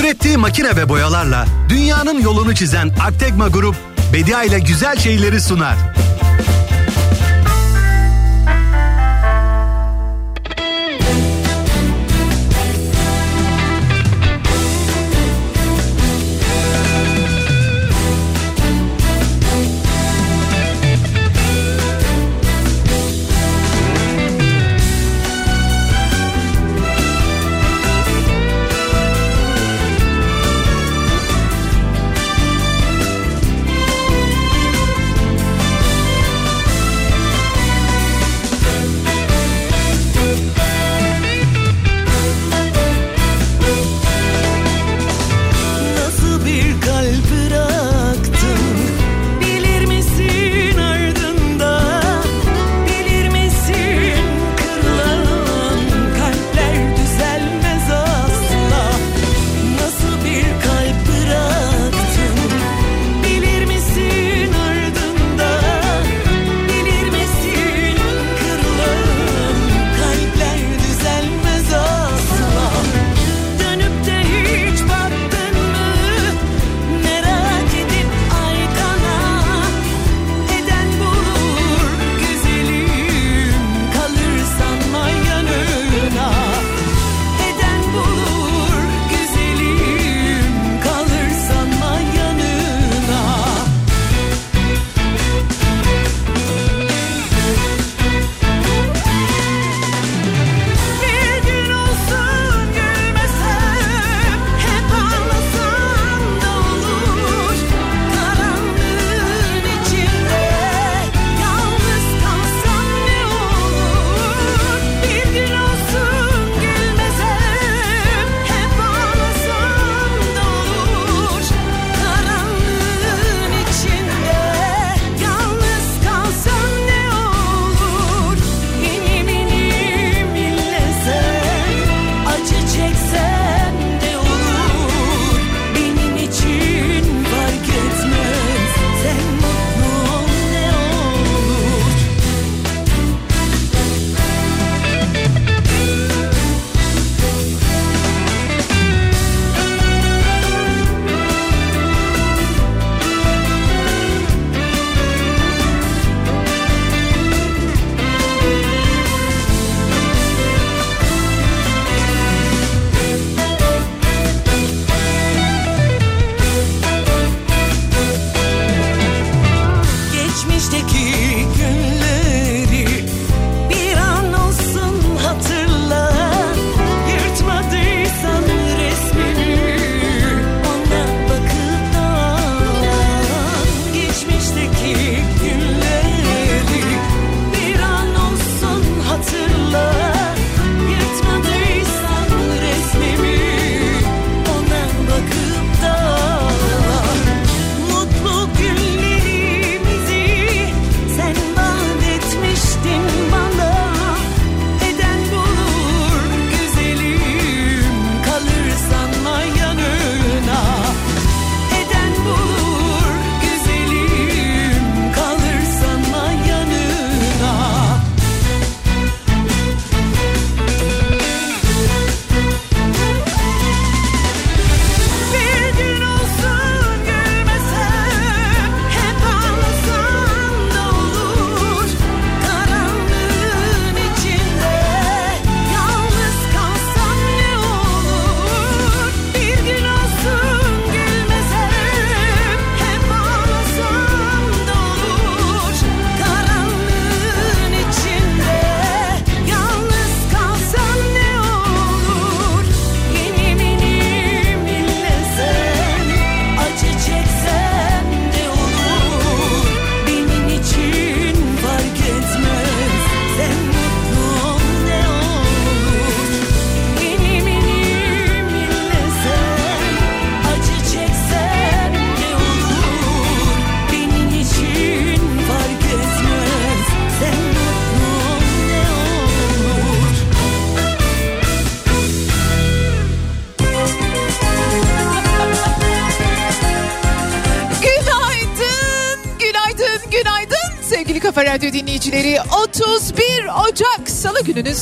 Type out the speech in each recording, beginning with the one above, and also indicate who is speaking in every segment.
Speaker 1: Ürettiği makine ve boyalarla dünyanın yolunu çizen Aktegma Grup, Bedia ile güzel şeyleri sunar.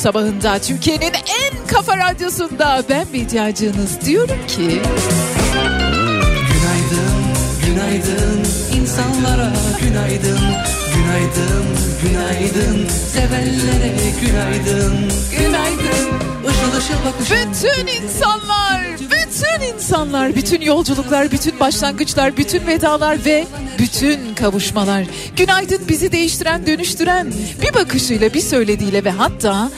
Speaker 2: Sabahında Türkiye'nin en Kafa Radyosu'nda. Ben ihtiyacınız diyorum ki...
Speaker 3: Günaydın, günaydın insanlara günaydın Günaydın, günaydın sevenlere günaydın Günaydın, ışıl ışıl bakışın.
Speaker 2: Bütün insanlar, bütün insanlar, bütün yolculuklar, bütün başlangıçlar, bütün vedalar ve bütün kavuşmalar. Günaydın bizi değiştiren, dönüştüren bir bakışıyla, bir söylediğiyle ve hatta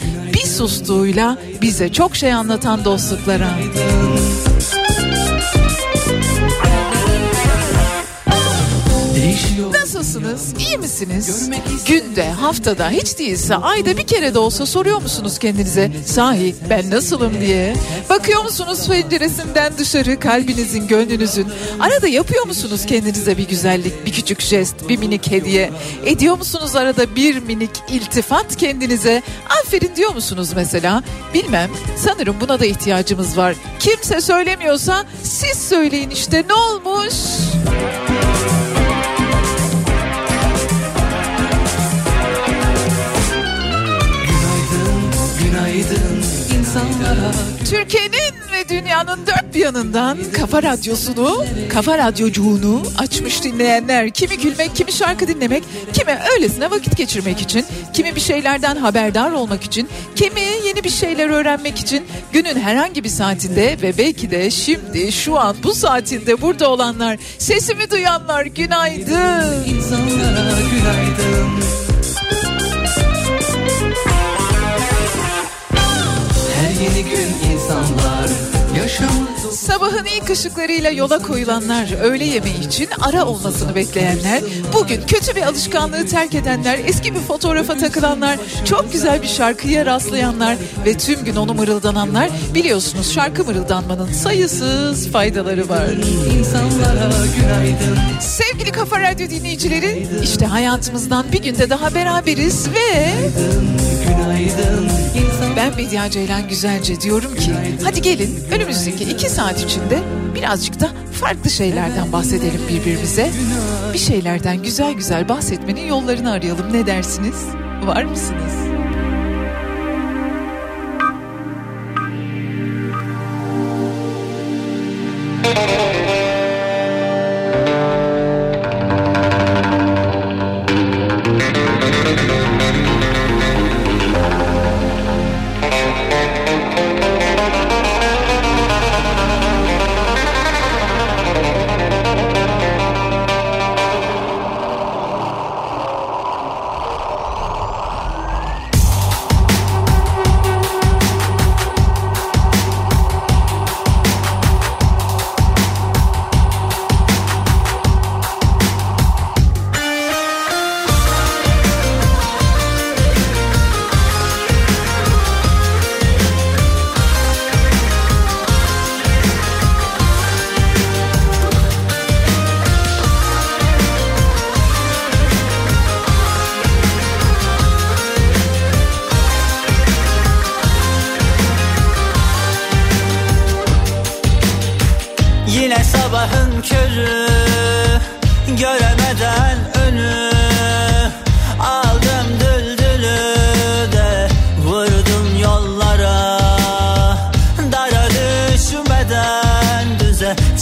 Speaker 2: sustuğuyla bize çok şey anlatan dostluklara. Nasılsınız? İyi misiniz? Günde, haftada, hiç değilse ayda bir kere de olsa soruyor musunuz kendinize? Sahi ben nasılım diye. Bakıyor musunuz penceresinden dışarı kalbinizin, gönlünüzün? Arada yapıyor musunuz kendinize bir güzellik, bir küçük jest, bir minik hediye? Ediyor musunuz arada bir minik iltifat kendinize? Aferin diyor musunuz mesela? Bilmem. Sanırım buna da ihtiyacımız var. Kimse söylemiyorsa siz söyleyin işte ne olmuş? Türkiye'nin ve dünyanın dört bir yanından Kafa Radyosunu, Kafa Radyocuğunu açmış dinleyenler. Kimi gülmek, kimi şarkı dinlemek, kimi öylesine vakit geçirmek için, kimi bir şeylerden haberdar olmak için, kimi yeni bir şeyler öğrenmek için günün herhangi bir saatinde ve belki de şimdi şu an bu saatinde burada olanlar, sesimi duyanlar günaydın.
Speaker 3: insanlara günaydın gün insanlar yaşamı
Speaker 2: Sabahın ilk ışıklarıyla yola koyulanlar, öğle yemeği için ara olmasını bekleyenler, bugün kötü bir alışkanlığı terk edenler, eski bir fotoğrafa takılanlar, çok güzel bir şarkıya rastlayanlar ve tüm gün onu mırıldananlar biliyorsunuz şarkı mırıldanmanın sayısız faydaları var. Sevgili Kafa Radyo dinleyicileri, işte hayatımızdan bir günde daha beraberiz ve ben Medya Ceylan Güzelce diyorum ki hadi gelin önümüzdeki iki saat içinde birazcık da farklı şeylerden bahsedelim birbirimize. Bir şeylerden güzel güzel bahsetmenin yollarını arayalım ne dersiniz? Var mısınız?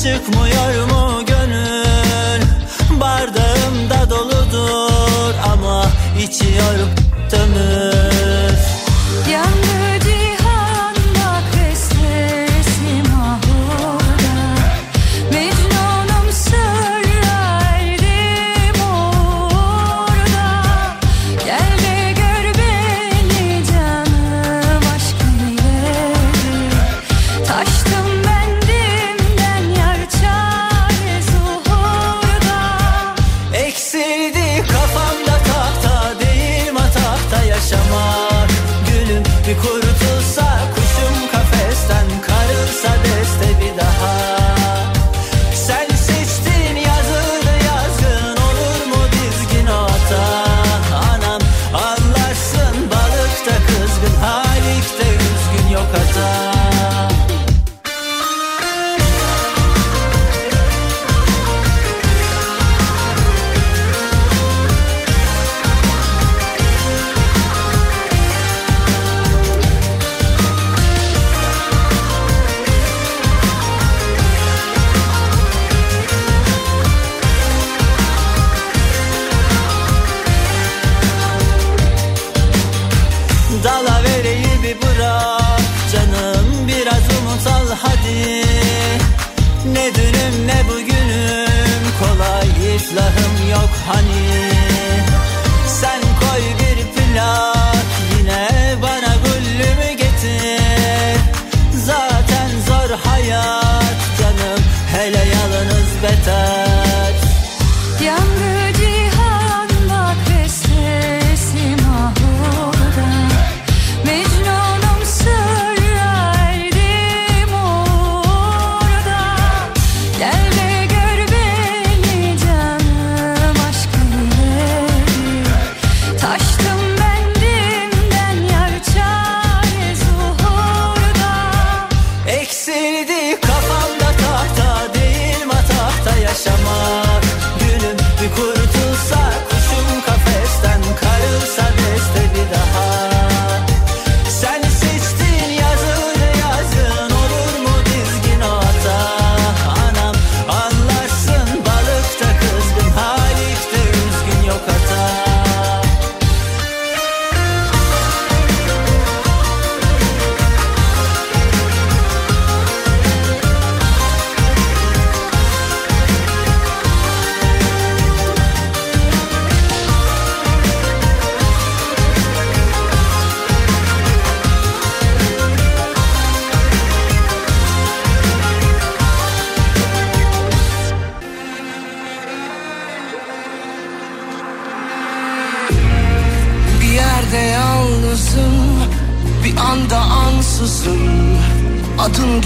Speaker 4: Çıkmıyor mu gönül? Bardağım da doludur Ama içiyor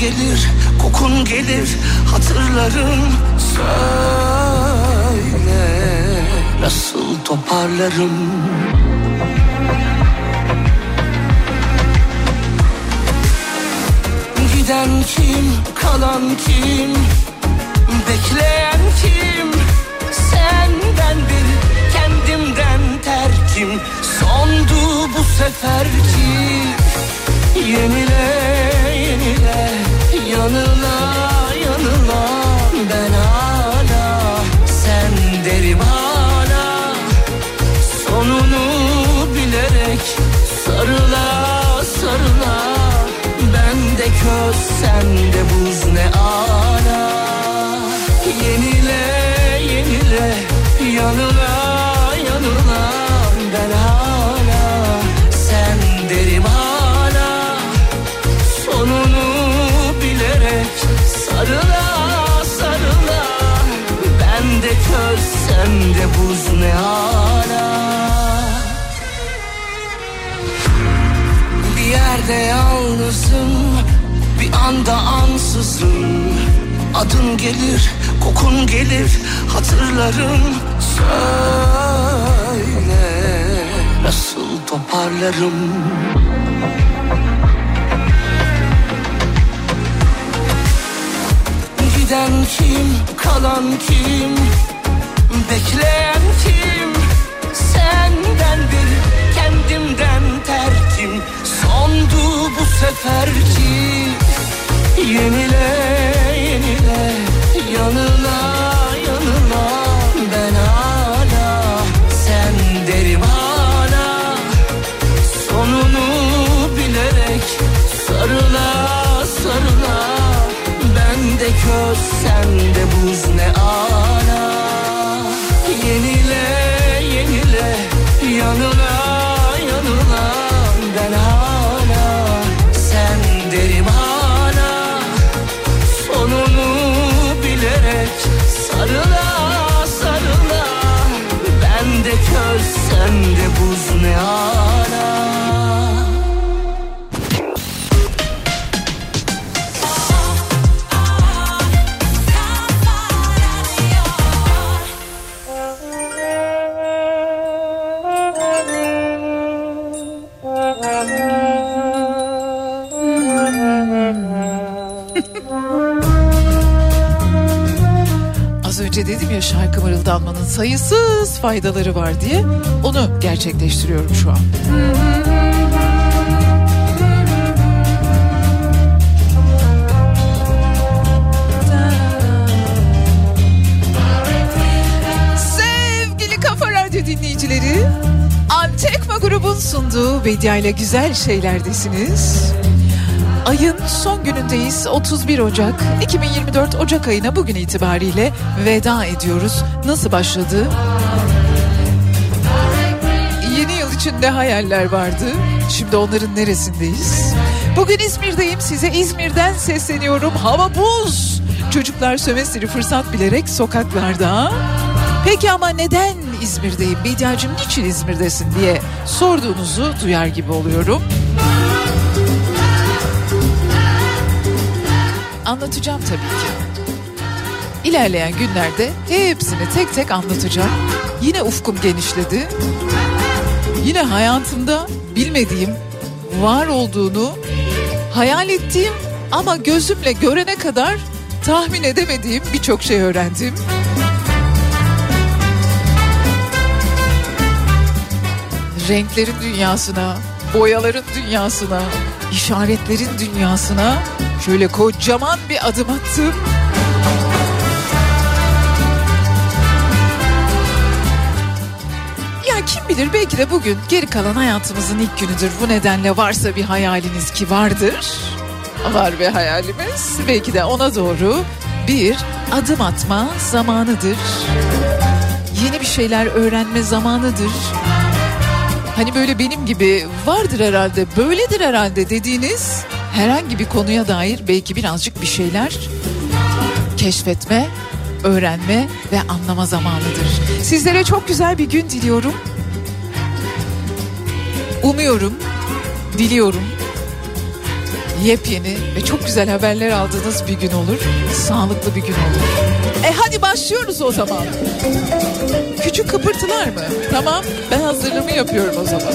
Speaker 1: gelir, kokun gelir Hatırlarım. Söyle Nasıl toparlarım? Giden kim, kalan kim? Bekleyen kim? Senden bir kendimden terkim. Sondu bu seferki Yenile yenile Yanıla yanıla Ben hala sen derim Sonunu bilerek sarıla sarıla. Ben de köz sen de buz ne Yerde yalnızım? Bir anda ansızım Adın gelir kokun gelir Hatırlarım. Söyle Nasıl toparlarım? Giden kim kalan kim? Bekleyen kim? Senden bir kendimden terkim Sondu bu seferki Yenile yenile. Yanıla yanıla Ben hala sen derim hala Sonunu bilerek sarıla sarıla. Ben de köz sen de buz
Speaker 2: ya şarkı mırıldanmanın sayısız faydaları var diye. Onu gerçekleştiriyorum şu an. Sevgili Kafa Radyo dinleyicileri, Antekma grubun sunduğu Bedia ile güzel şeylerdesiniz. Ayın son günündeyiz 31 Ocak 2024 Ocak ayına bugün itibariyle veda ediyoruz. Nasıl başladı? Yeni yıl içinde hayaller vardı. Şimdi onların neresindeyiz? Bugün İzmir'deyim. Size İzmir'den sesleniyorum. Hava buz. Çocuklar sömestri fırsat bilerek sokaklarda. Peki ama neden İzmir'deyim? Bediacığım niçin İzmir'desin diye sorduğunuzu duyar gibi oluyorum. Anlatacağım tabii ki. İlerleyen günlerde hepsini tek tek anlatacağım. Yine ufkum genişledi. Yine hayatımda bilmediğim, var olduğunu hayal ettiğim ama gözümle görene kadar tahmin edemediğim birçok şey öğrendim. Renklerin dünyasına, boyaların dünyasına, işaretlerin dünyasına şöyle kocaman bir adım attım. Ya kim bilir belki de bugün geri kalan hayatımızın ilk günüdür. Bu nedenle varsa bir hayaliniz ki vardır. Var bir hayalimiz. Belki de ona doğru bir adım atma zamanıdır. Yeni bir şeyler öğrenme zamanıdır. Hani böyle benim gibi vardır herhalde, böyledir herhalde dediğiniz herhangi bir konuya dair belki birazcık bir şeyler keşfetme, öğrenme ve anlama zamanıdır. Sizlere çok güzel bir gün diliyorum. Umuyorum, diliyorum. Yepyeni ve çok güzel haberler aldığınız bir gün olur. Sağlıklı bir gün olur. E hadi başlıyoruz o zaman. Küçük kıpırtılar mı? Tamam ben hazırlığımı yapıyorum o zaman.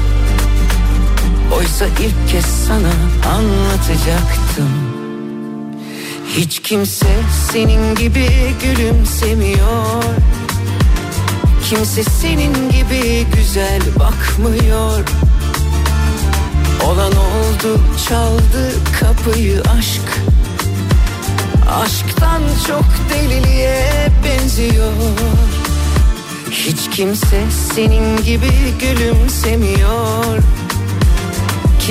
Speaker 5: Oysa ilk kez sana anlatacaktım. Hiç kimse senin gibi gülümsemiyor. Kimse senin gibi güzel bakmıyor. Olan oldu çaldı kapıyı aşk. Aşktan çok deliliğe benziyor. Hiç kimse senin gibi gülümsemiyor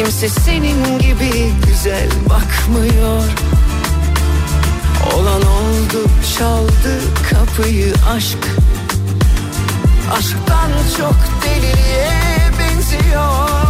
Speaker 5: Kimse senin gibi güzel bakmıyor. Olan oldu çaldı kapıyı aşk. Aşktan çok deliliğe benziyor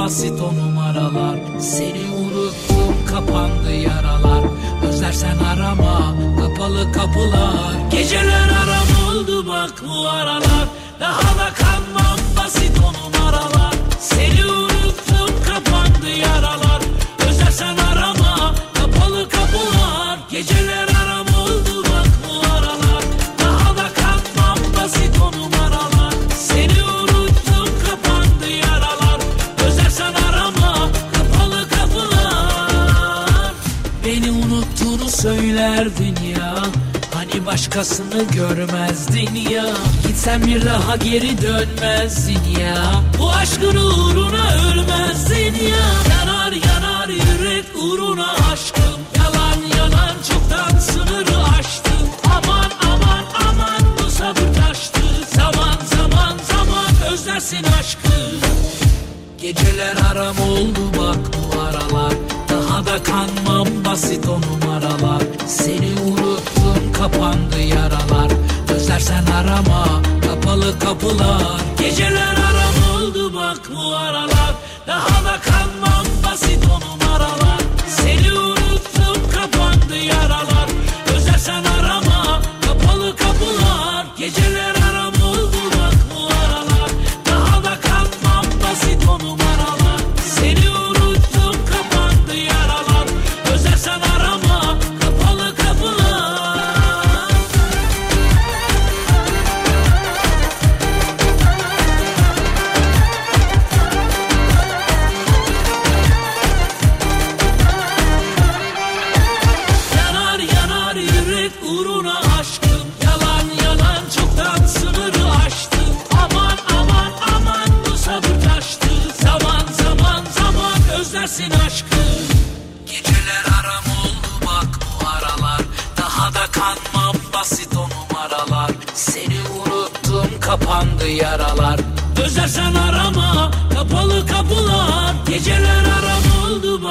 Speaker 6: basit o numaralar. Seni unuttum kapandı yaralar. Özlersen arama kapalı kapılar. Geceler aram oldu bak bu aralar başkasını görmezdin ya. Gitsen bir daha geri dönmezdin ya. Bu aşkın uğruna ölmezdin ya. Yanar yanar yürek uğruna Özlersen arama kapalı kapılar Geceler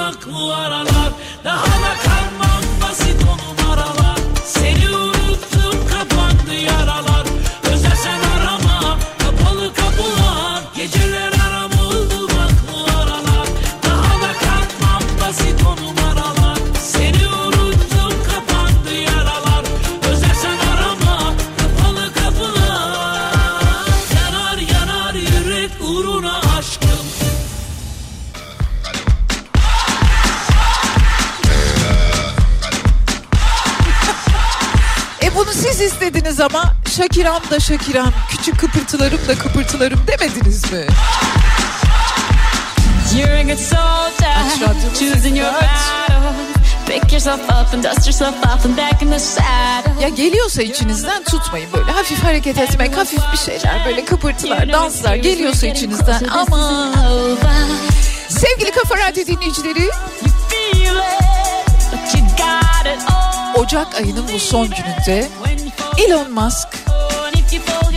Speaker 6: oldu
Speaker 2: Şakiram da Şakiram, küçük kıpırtılarım da kıpırtılarım demediniz mi?
Speaker 7: You're a good soldier, choosing your
Speaker 2: aç.
Speaker 7: battle. Pick yourself up and dust yourself off and back in the saddle.
Speaker 2: Ya geliyorsa içinizden tutmayın böyle hafif hareket etmek, hafif bir şeyler böyle kıpırtılar, danslar geliyorsa içinizden ama sevgili Kafa Radyo dinleyicileri. Ocak ayının bu son gününde Elon Musk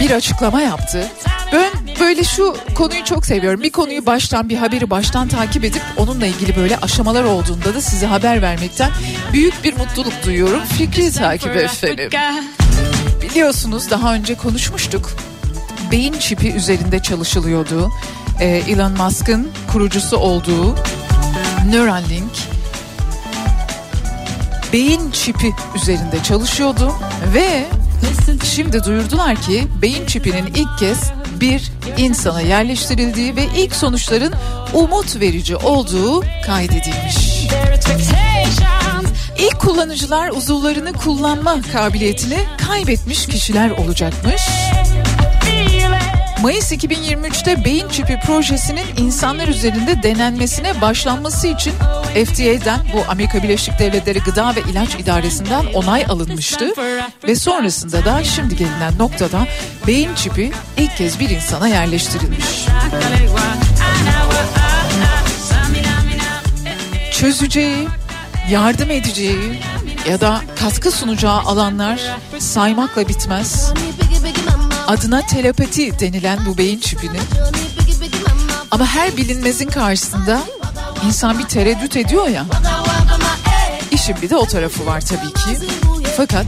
Speaker 2: bir açıklama yaptı. Ben böyle şu konuyu çok seviyorum. Bir konuyu baştan bir haberi baştan takip edip onunla ilgili böyle aşamalar olduğunda da size haber vermekten büyük bir mutluluk duyuyorum. Fikri takip efendim. Biliyorsunuz daha önce konuşmuştuk. Beyin çipi üzerinde çalışılıyordu. Ee, Elon Musk'ın kurucusu olduğu Neuralink
Speaker 8: beyin çipi üzerinde çalışıyordu ve şimdi duyurdular ki beyin çipinin ilk kez bir insana yerleştirildiği ve ilk sonuçların umut verici olduğu kaydedilmiş. İlk kullanıcılar uzuvlarını kullanma kabiliyetini kaybetmiş kişiler olacakmış. Mayıs 2023'te beyin çipi projesinin insanlar üzerinde denenmesine başlanması için FDA'den bu Amerika Birleşik Devletleri Gıda ve İlaç İdaresi'nden onay alınmıştı ve sonrasında da şimdi gelinen noktada beyin çipi ilk kez bir insana yerleştirilmiş. Çözeceği, yardım edeceği ya da katkı sunacağı alanlar saymakla bitmez. Adına telepati denilen bu beyin çipini ama her bilinmezin karşısında insan bir tereddüt ediyor ya. İşin bir de o tarafı var tabii ki. Fakat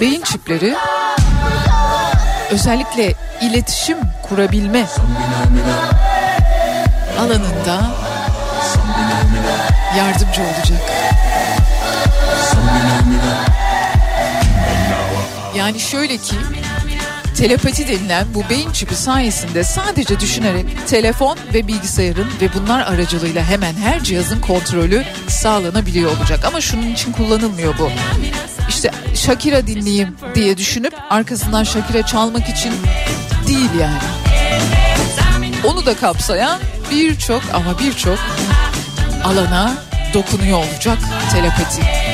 Speaker 8: beyin çipleri özellikle iletişim kurabilme alanında yardımcı olacak. Yani şöyle ki telepati denilen bu beyin çipi sayesinde sadece düşünerek telefon ve bilgisayarın ve bunlar aracılığıyla hemen her cihazın kontrolü sağlanabiliyor olacak. Ama şunun için kullanılmıyor bu. İşte Shakira dinleyeyim diye düşünüp arkasından Shakira çalmak için değil yani. Onu da kapsayan birçok ama birçok alana dokunuyor olacak telepati.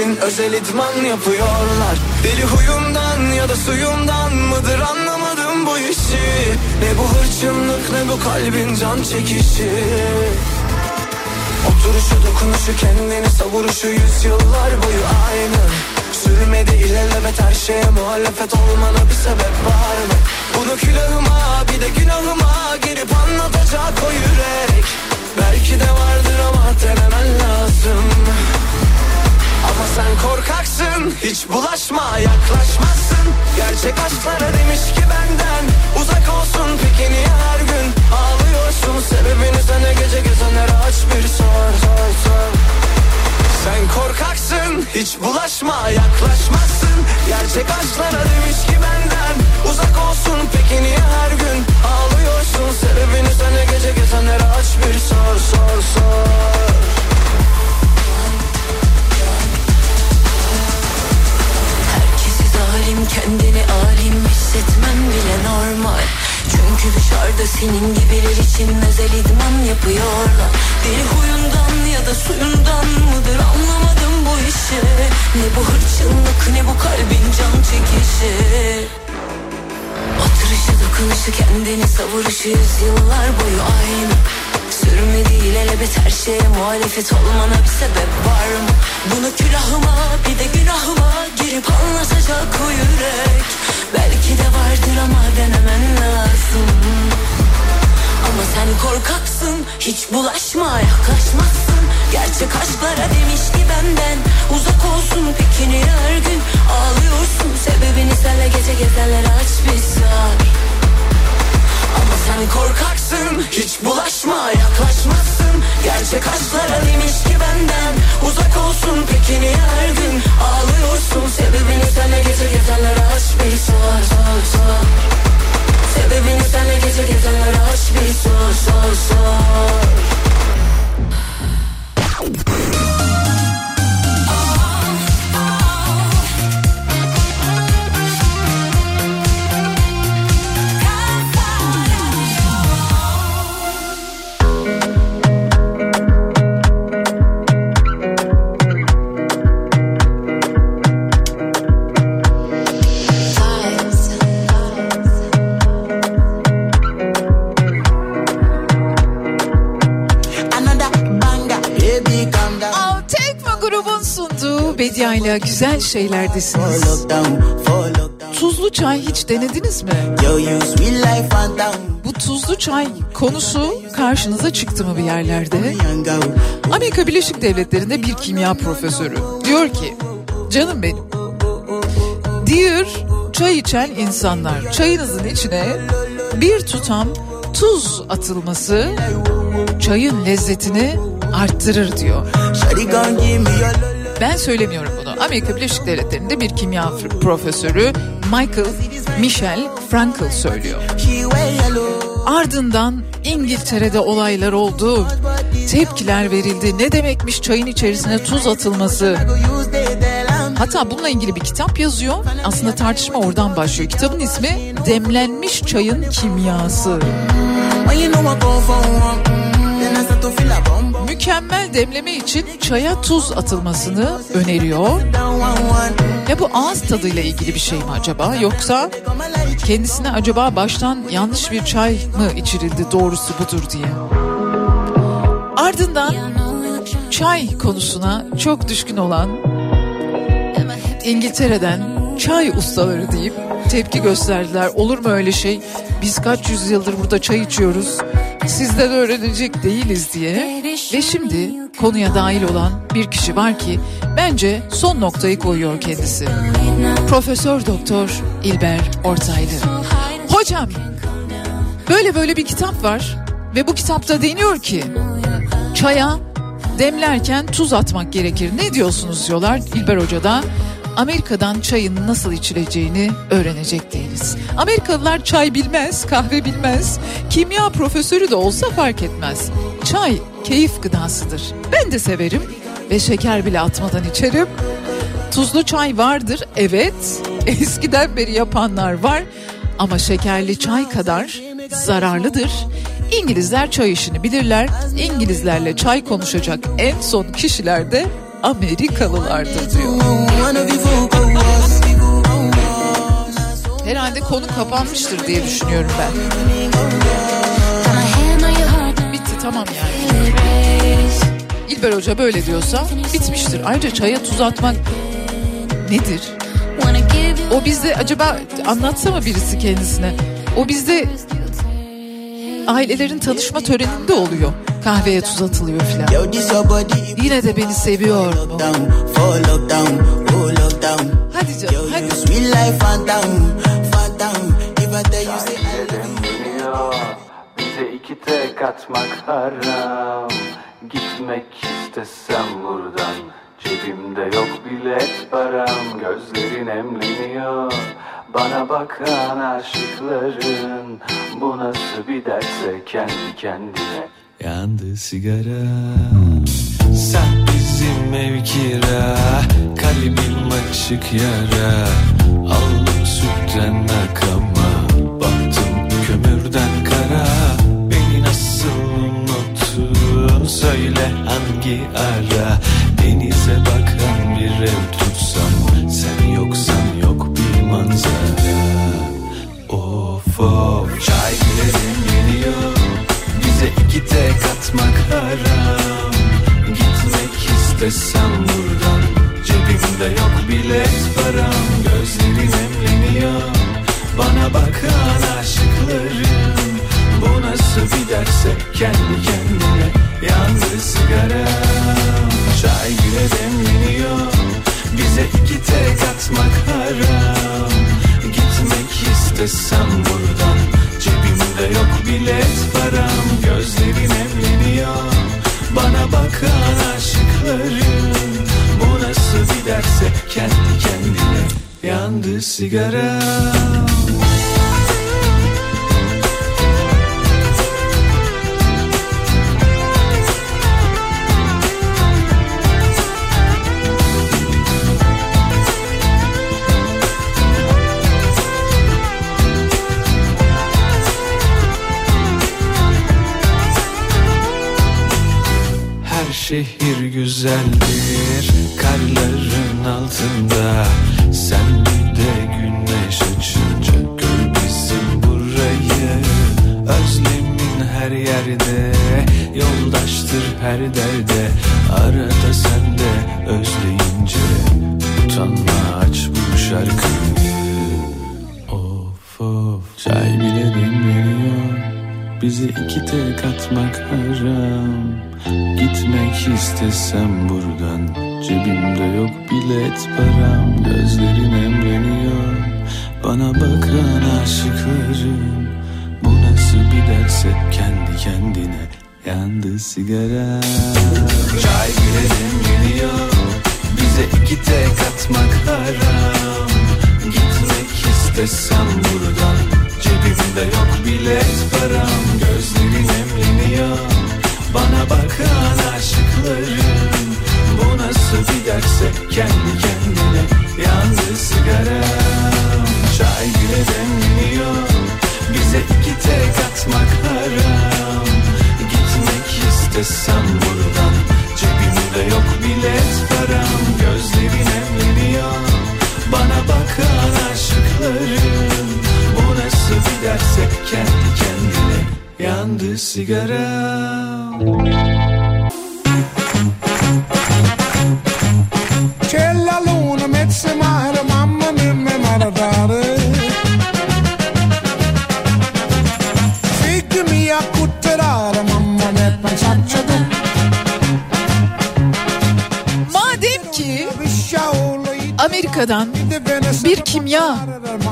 Speaker 3: İçin özel idman hiç bulaşma yaklaşmazsın. Gerçek aşklara demiş ki benden Uzak olsun peki niye her gün ağlıyorsun? Sebebini sana gece gezenlere aç bir sor sor sor.
Speaker 9: Herkesi zalim kendini alim hissetmen bile normal. Çünkü dışarıda senin gibiler için özel idman yapıyorlar. Deli huyundan ya da suyundan mıdır anlamadım bu işi? Ne bu hırçınlık ne bu kalbin can çekişi? Oturuşu dokunuşu kendini savuruşu yüzyıllar boyu aynı. Sürmedi ilelebet her şeye muhalefet olmana bir sebep var mı? Bunu külahıma bir de günahıma girip anlatacak o yürek. Belki de vardır ama denemen lazım. Ama sen korkaksın hiç bulaşma yaklaşmazsın Gerçek aşklara demiş ki benden. Uzak olsun peki niye her gün. Ağlıyorsun Sebebini senle gece gezenlere aç bir sor
Speaker 3: Ama sen korkaksın hiç bulaşma yaklaşmazsın. Gerçek aşklara demiş ki benden. Uzak olsun peki niye her gün. Ağlıyorsun Sebebini senle gece gezenlere aç bir sor sor sor Sebebini senle gece gezenlere aç bir sor sor sor
Speaker 2: ile güzel şeylerdesiniz. Tuzlu çay hiç denediniz mi? Bu tuzlu çay konusu karşınıza çıktı mı bir yerlerde? Amerika Birleşik Devletleri'nde bir kimya profesörü diyor ki canım benim diyor çay içen insanlar çayınızın içine bir tutam tuz atılması çayın lezzetini arttırır diyor. Ben söylemiyorum. Amerika Birleşik Devletleri'nde bir kimya profesörü Michael Michel Frankel söylüyor. Ardından İngiltere'de olaylar oldu. Tepkiler verildi. Ne demekmiş çayın içerisine tuz atılması? Hatta bununla ilgili bir kitap yazıyor. Aslında tartışma oradan başlıyor. Kitabın ismi Demlenmiş Çayın Kimyası. Mükemmel demleme için çaya tuz atılmasını öneriyor. Ya bu ağız tadıyla ilgili bir şey mi acaba yoksa kendisine acaba baştan yanlış bir çay mı içirildi doğrusu budur diye. Ardından çay konusuna çok düşkün olan İngiltere'den çay ustaları deyip tepki gösterdiler. Olur mu öyle şey? Biz kaç yüzyıldır burada çay içiyoruz. Sizden öğrenecek değiliz diye. Ve şimdi konuya dahil olan bir kişi var ki bence son noktayı koyuyor kendisi. Profesör Doktor İlber Ortaylı. Hocam böyle böyle bir kitap var ve bu kitapta deniyor ki çaya demlerken tuz atmak gerekir. Ne diyorsunuz diyorlar İlber Hoca da. Amerika'dan çayın nasıl içileceğini öğrenecek değiliz. Amerikalılar çay bilmez, kahve bilmez. Kimya profesörü de olsa fark etmez. Çay keyif gıdasıdır. Ben de severim ve şeker bile atmadan içerim. Tuzlu çay vardır evet. Eskiden beri yapanlar var. Ama şekerli çay kadar zararlıdır. İngilizler çay işini bilirler. İngilizlerle çay konuşacak en son kişiler de Amerikalılardır diyor. Herhalde konu kapanmıştır diye düşünüyorum ben. Bitti tamam yani. İlber Hoca böyle diyorsa bitmiştir. Ayrıca çaya tuz atmak nedir? O bizde acaba anlatsa mı birisi kendisine? O bizde ailelerin tanışma töreninde oluyor. Kahveye tuz atılıyor filan. Yine de beni seviyor mu? Hadi canım hadi.
Speaker 10: Bize iki tek atmak haram. Gitmek istesem buradan Cebimde yok bilet param. Gözlerin emleniyor Bana bakan aşıkların. Bu nasıl bir derse kendi kendine. Yandı sigara. Sen bizim ev kira Kalbim açık yara. Aldım sütten akama hangi ara Denize bakan bir ev tutsam. Sen yoksan yok bir manzara. Of of. Çay bile demleniyor Bize iki tek atmak haram. Gitmek istesem buradan Cebimde yok bilet param. Gözlerin emleniyor Bana bakan aşıkların Bu nasıl bir derse kendi kendine Yandı sigaram Çay bile demleniyor. Bize iki tek atmak haram. Gitmek istesem buradan Cebimde yok bilet param. Gözlerin emleniyor Bana bakan aşıkların Bu nasıl bir derse kendi kendine Yandı sigaram güzeldir. Karların altında sigara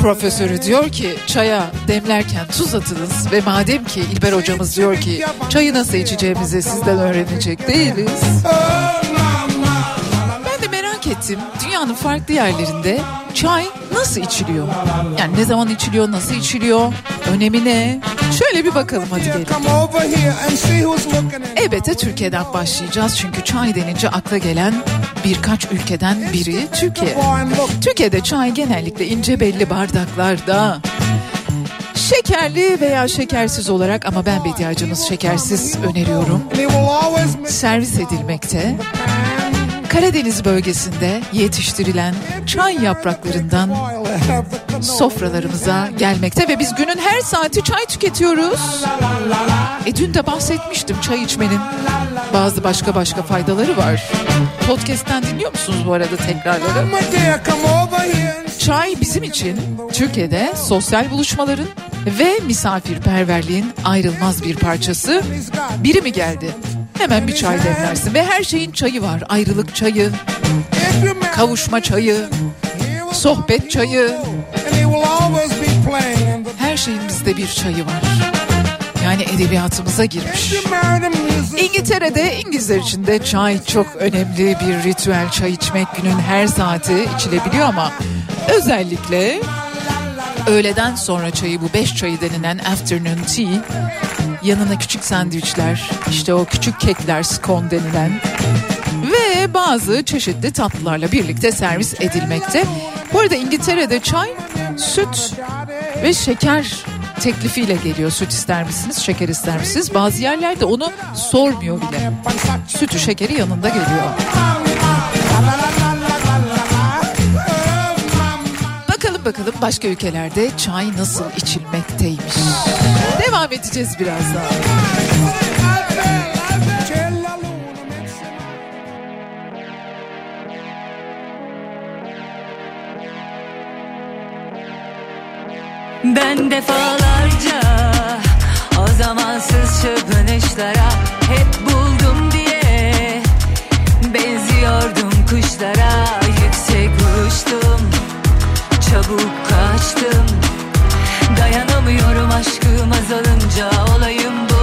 Speaker 2: profesörü diyor ki çaya demlerken tuz atınız ve madem ki İlber hocamız diyor ki çayı nasıl içeceğimizi sizden öğrenecek değiliz. Ben de merak ettim dünyanın farklı yerlerinde çay nasıl içiliyor? Yani ne zaman içiliyor, nasıl içiliyor, önemi ne? Şöyle bir bakalım hadi gelin. Elbette Türkiye'den başlayacağız çünkü çay denince akla gelen birkaç ülkeden biri Türkiye. Türkiye'de çay genellikle ince belli bardaklarda Şekerli veya şekersiz olarak ama ben bediacınız şekersiz öneriyorum. Servis edilmekte. Karadeniz bölgesinde yetiştirilen çay yapraklarından sofralarımıza gelmekte ve biz günün her saati çay tüketiyoruz. E dün de bahsetmiştim çay içmenin bazı başka başka faydaları var. Podcast'ten dinliyor musunuz bu arada tekrarları? Çay bizim için Türkiye'de sosyal buluşmaların ve misafirperverliğin ayrılmaz bir parçası. Biri mi geldi? Hemen bir çay demlersin ve her şeyin çayı var. Ayrılık çayı, kavuşma çayı, sohbet çayı. Her şeyin bizde bir çayı var. Yani edebiyatımıza girmiş. İngiltere'de İngilizler için de çay çok önemli bir ritüel. Çay içmek günün her saati içilebiliyor ama özellikle öğleden sonra çayı bu beş çayı denilen afternoon tea yanına küçük sandviçler işte o küçük kekler scone denilen ve bazı çeşitli tatlılarla birlikte servis edilmekte. Bu arada İngiltere'de çay, süt ve şeker teklifiyle geliyor. Süt ister misiniz, şeker ister misiniz? Bazı yerlerde onu sormuyor bile. Sütü şekeri yanında geliyor. Bakalım bakalım başka ülkelerde çay nasıl içilmekteymiş. Devam edeceğiz birazdan.
Speaker 8: Ben defalarca o zamansız çırpınışlara hep buldum diye Benziyordum kuşlara. Yüksek uçtum çabuk kaçtım. Dayanamıyorum aşkım azalınca olayım bu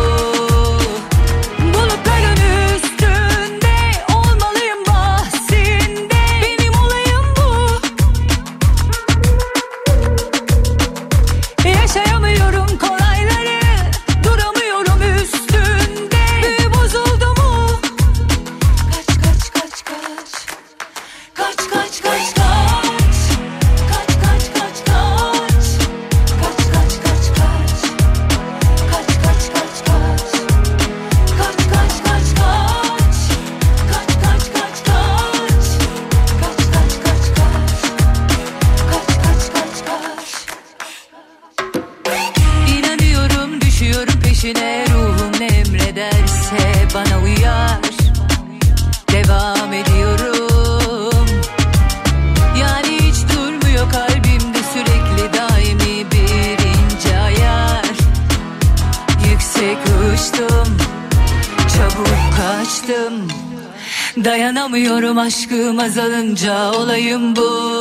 Speaker 8: aşkım azalınca olayım bu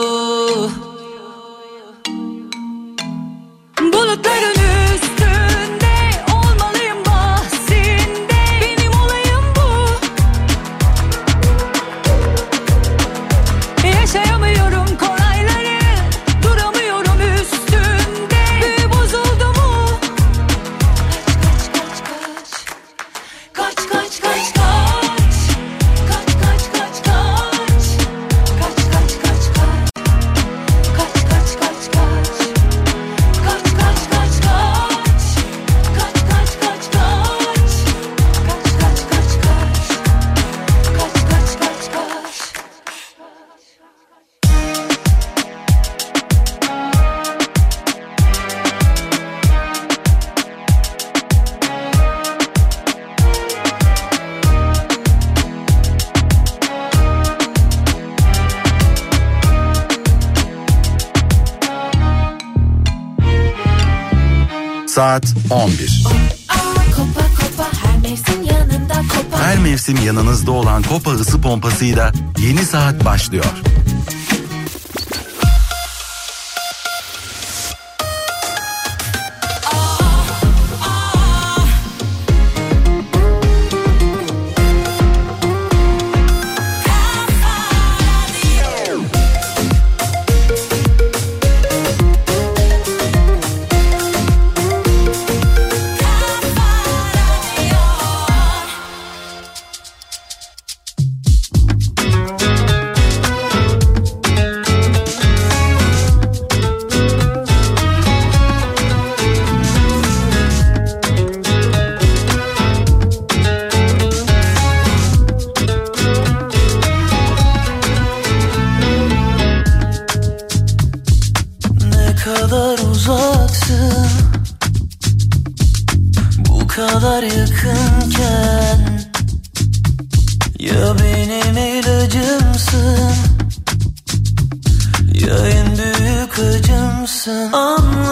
Speaker 11: yeni saat başlıyor.
Speaker 4: Benim ilacımsın. Ya en büyük acımsın. Anlamadım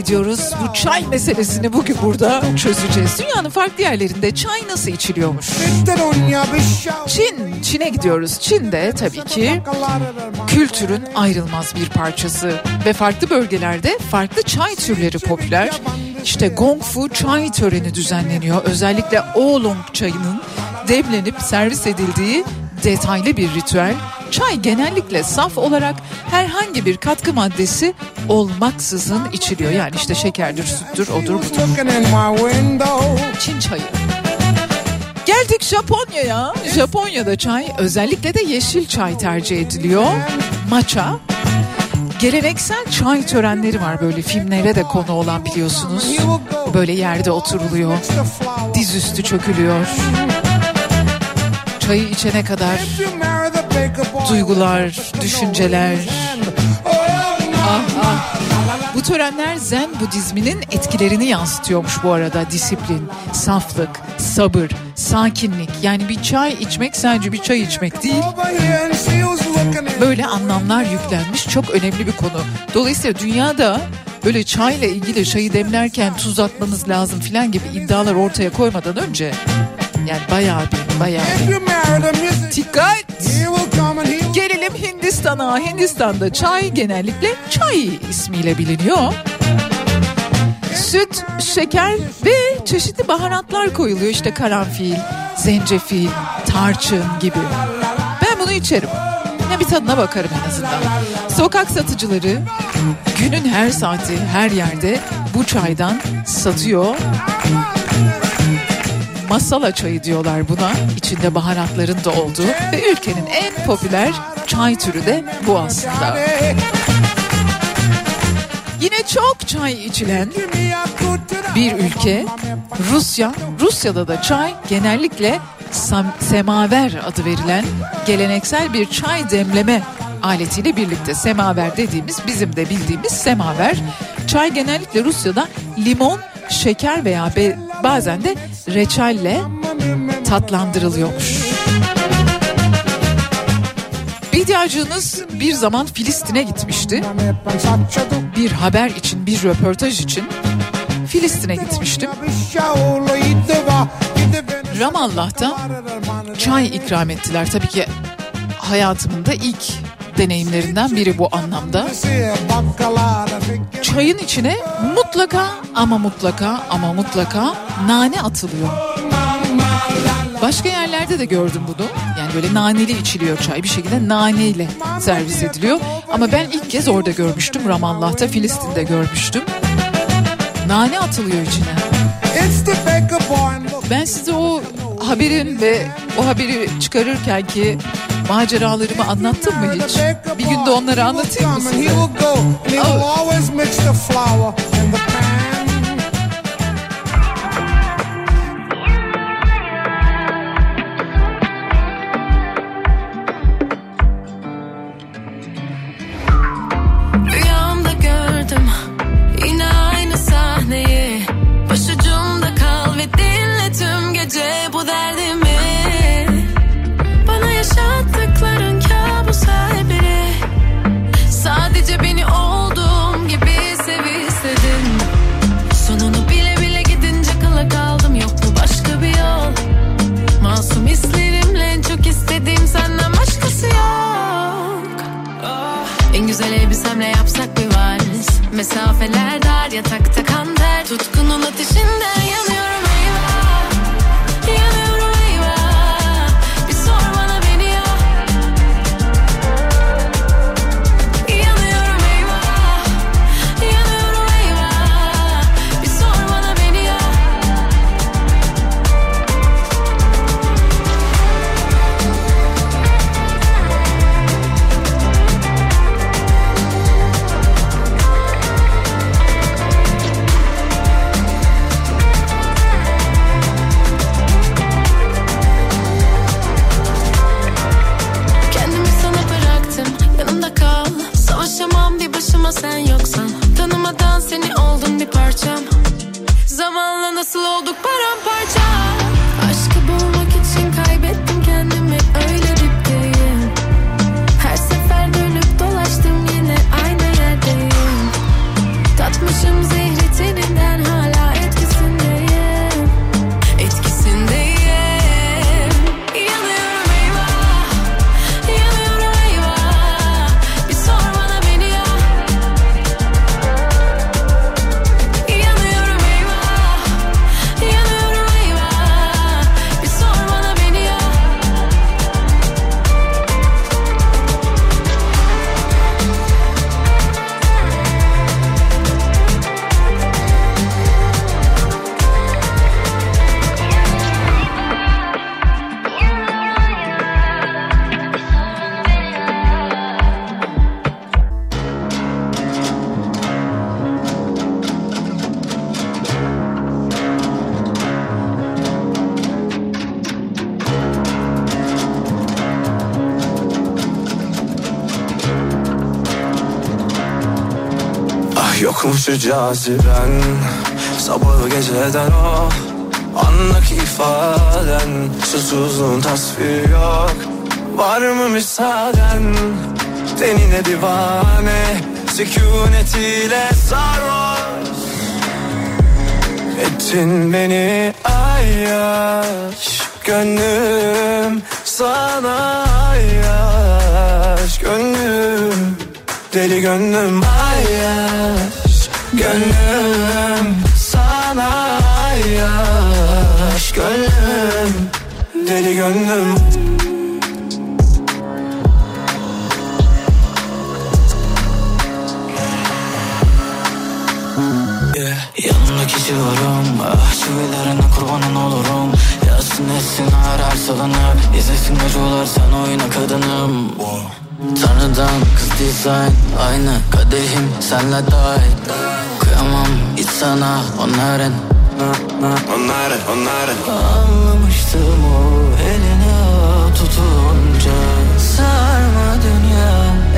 Speaker 2: ediyoruz. Bu çay meselesini bugün burada çözeceğiz. Dünyanın farklı yerlerinde çay nasıl içiliyormuş? Çin, Çin'e gidiyoruz. Çin'de tabii ki kültürün ayrılmaz bir parçası ve farklı bölgelerde farklı çay türleri popüler. İşte Gong Fu çay töreni düzenleniyor. Özellikle Oolong çayının demlenip servis edildiği detaylı bir ritüel. Çay genellikle saf olarak herhangi bir katkı maddesi olmaksızın içiliyor. Yani işte şekerdir, süttür, odur budur. Çin çayı. Geldik Japonya'ya. Japonya'da çay özellikle de yeşil çay tercih ediliyor. Matcha. Geleneksel çay törenleri var böyle filmlere de konu olan biliyorsunuz. Böyle yerde oturuluyor. Dizüstü çökülüyor. Çayı içene kadar duygular, düşünceler. Ah, ah. Bu törenler Zen Budizminin etkilerini yansıtıyormuş bu arada. Disiplin, saflık, sabır, sakinlik. Yani bir çay içmek sadece bir çay içmek değil. Böyle anlamlar yüklenmiş çok önemli bir konu. Dolayısıyla dünyada böyle çayla ilgili çayı demlerken tuz atmanız lazım filan gibi iddialar ortaya koymadan önce yani bayağı bir bayağı bir. Dikkat! Gelelim Hindistan'a. Hindistan'da çay genellikle çay ismiyle biliniyor. Süt, şeker ve çeşitli baharatlar koyuluyor. İşte karanfil, zencefil, tarçın gibi. Ben bunu içerim. Ya bir tadına bakarım en azından. Sokak satıcıları günün her saati her yerde bu çaydan satıyor. Masala çayı diyorlar buna. İçinde baharatların da olduğu ve ülkenin en popüler çay türü de bu aslında. Yine çok çay içilen bir ülke Rusya. Rusya'da da çay genellikle semaver adı verilen geleneksel bir çay demleme aletiyle birlikte semaver dediğimiz bizim de bildiğimiz semaver. Çay genellikle Rusya'da limon, şeker veya be- bazen de reçelle tatlandırılıyormuş. Bediacığınız bir zaman Filistin'e gitmişti. Bir haber için, bir röportaj için Filistin'e gitmiştim. Ramallah'ta çay ikram ettiler. Tabii ki hayatımın da ilk deneyimlerinden biri bu anlamda. Çayın içine mutlaka ama mutlaka ama mutlaka nane atılıyor. Başka yerlerde de gördüm bunu. Yani böyle naneli içiliyor çay bir şekilde naneyle servis ediliyor. Ama ben ilk kez orada görmüştüm. Ramallah'ta Filistin'de görmüştüm. Nane atılıyor içine. Ben size o haberin ve o haberi çıkarırken ki maceralarımı anlattım mı hiç? Bir günde onları anlatayım mı size?
Speaker 12: Mesafeler dar yatakta kan
Speaker 3: Şu caziben Sabahı geceden o Anlık ifaden Susuzluğun tasviri yok. Var mı müsaaden? Tenine divane Sükunetiyle sarhoş. Ettin beni ayyaş. Gönlüm sana ayyaş. Gönlüm deli gönlüm ayyaş Gönlüm sana ayyaş Gönlüm deli gönlüm.
Speaker 13: Yeah. Yanımdaki civarım Ah çivilerine kurbanın olurum. Yazsın etsin arar salınıp İzlesin acılar sen oyna kadınım Tanrıdan kız dizayn Aynı kadehim senle dahil Kıyamam hiç sana onların.
Speaker 3: Onların onların.
Speaker 13: Anlamıştım o eline tutunca. Sarma dünya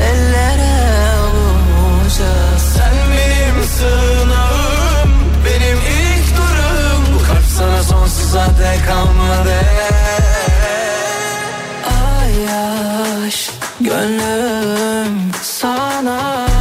Speaker 13: ellere avunca
Speaker 3: Sen benim sığınağım Benim ilk durum. Bu kalp sana sonsuza dek kalmadı. Ay aşk Gönlüm sana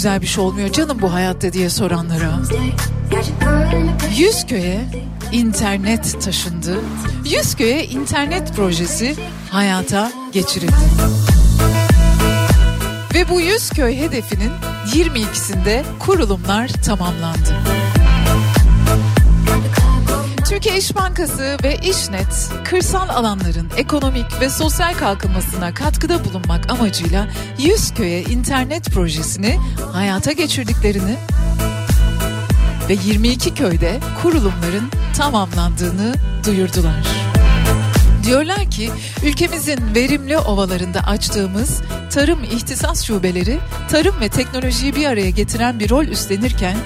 Speaker 2: güzel bir şey olmuyor canım bu hayatta diye soranlara. Yüzköy'e internet taşındı. Yüzköy'e internet projesi hayata geçirildi. Ve bu Yüzköy hedefinin 22'sinde kurulumlar tamamlandı. Türkiye İş Bankası ve İşnet, kırsal alanların ekonomik ve sosyal kalkınmasına katkıda bulunmak amacıyla 100 köye internet projesini hayata geçirdiklerini ve 22 köyde kurulumların tamamlandığını duyurdular. Diyorlar ki ülkemizin verimli ovalarında açtığımız tarım ihtisas şubeleri tarım ve teknolojiyi bir araya getiren bir rol üstlenirken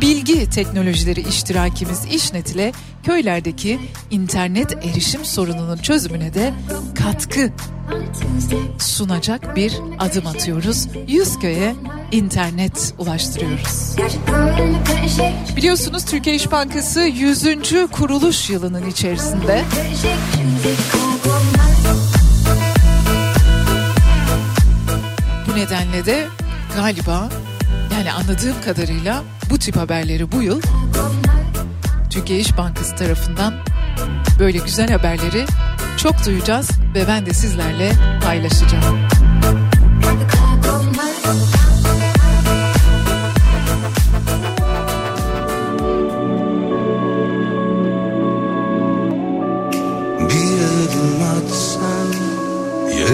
Speaker 2: bilgi teknolojileri iştirakimiz İşnet ile köylerdeki internet erişim sorununun çözümüne de katkı sunacak bir adım atıyoruz. 100 köye internet ulaştırıyoruz. Biliyorsunuz Türkiye İş Bankası 100. kuruluş yılının içerisinde. Bu nedenle de galiba yani anladığım kadarıyla bu tip haberleri bu yıl Türkiye İş Bankası tarafından böyle güzel haberleri çok duyacağız ve ben de sizlerle paylaşacağım.
Speaker 14: Bir adım atsan ya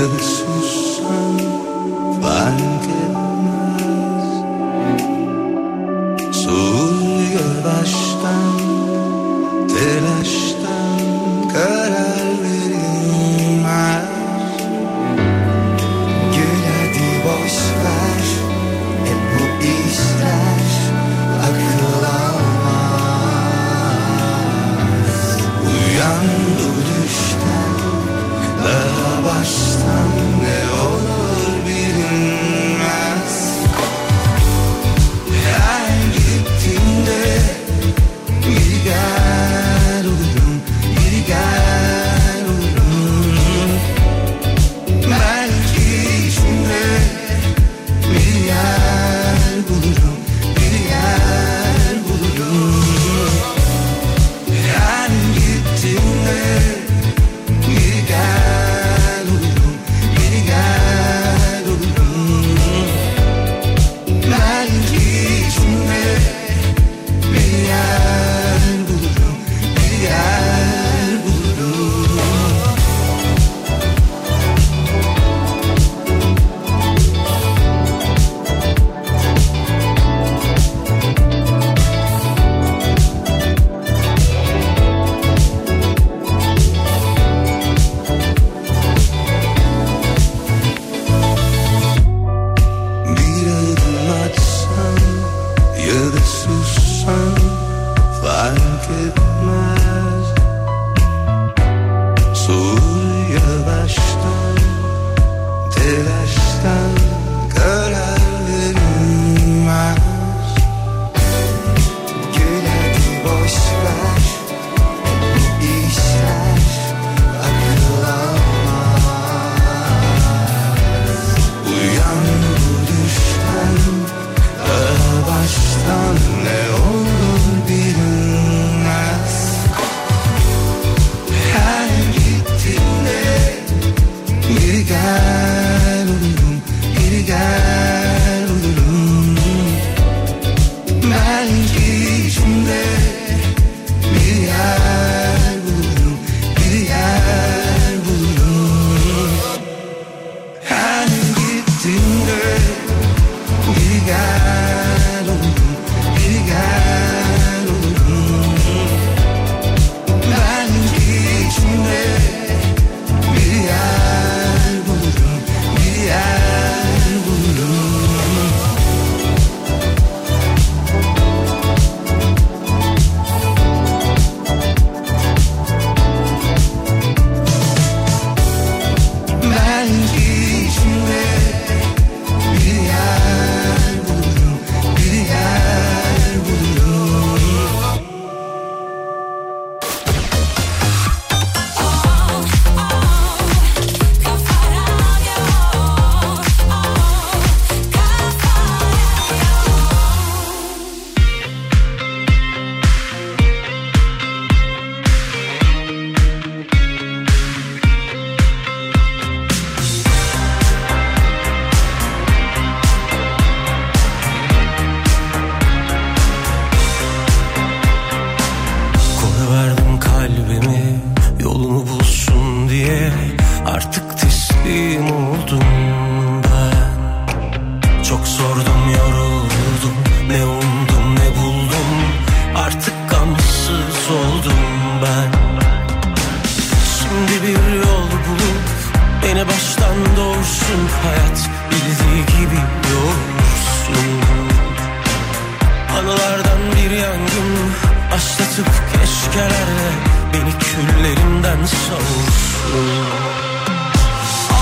Speaker 15: gecelerle beni küllerimden savursun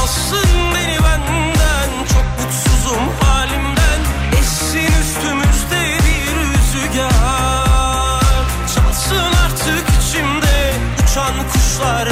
Speaker 15: Alsın beni benden çok mutsuzum halimden. Essin üstümüzde bir rüzgar. Çalsın artık içimde uçan kuşlar.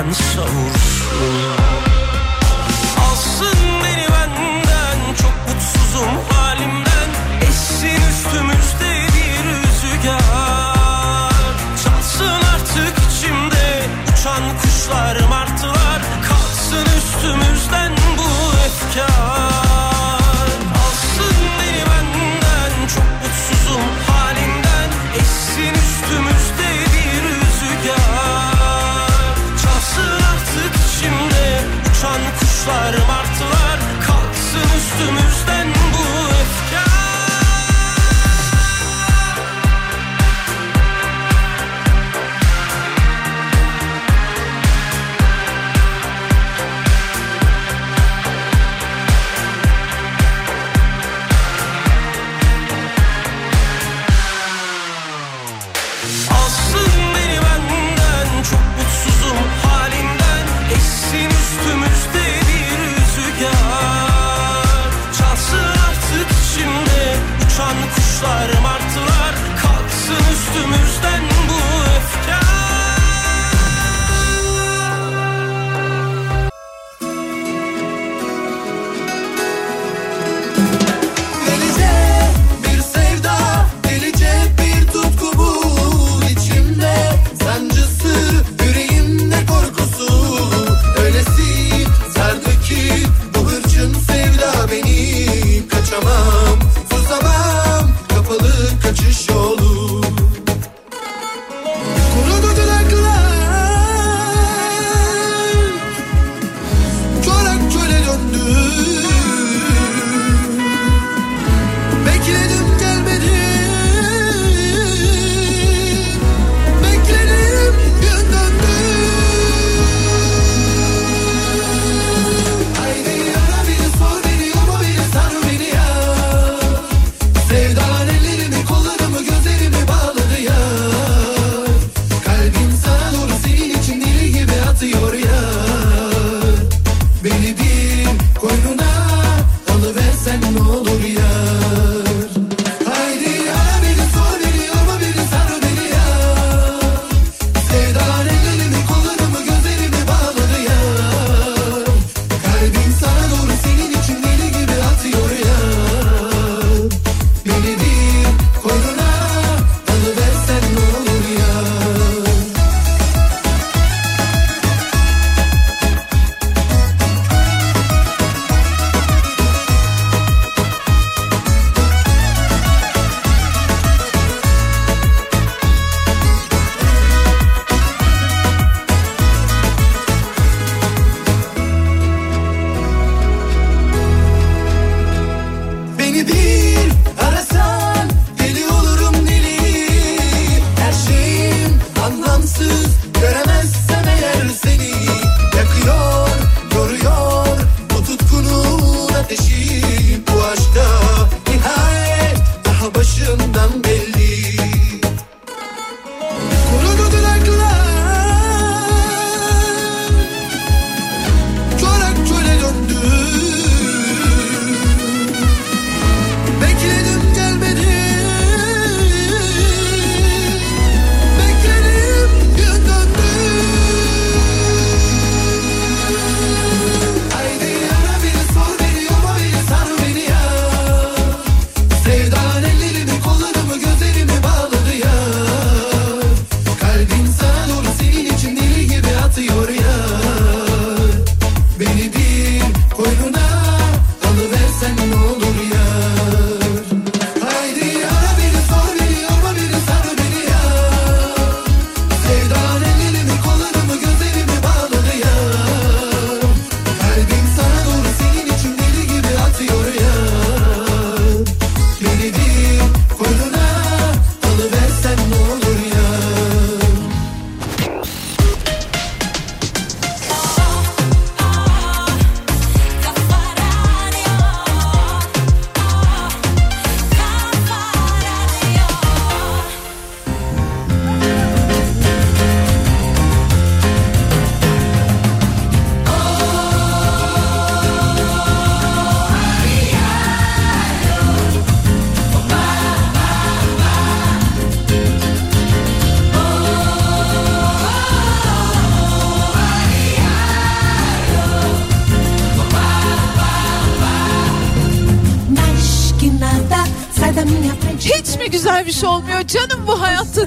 Speaker 2: and so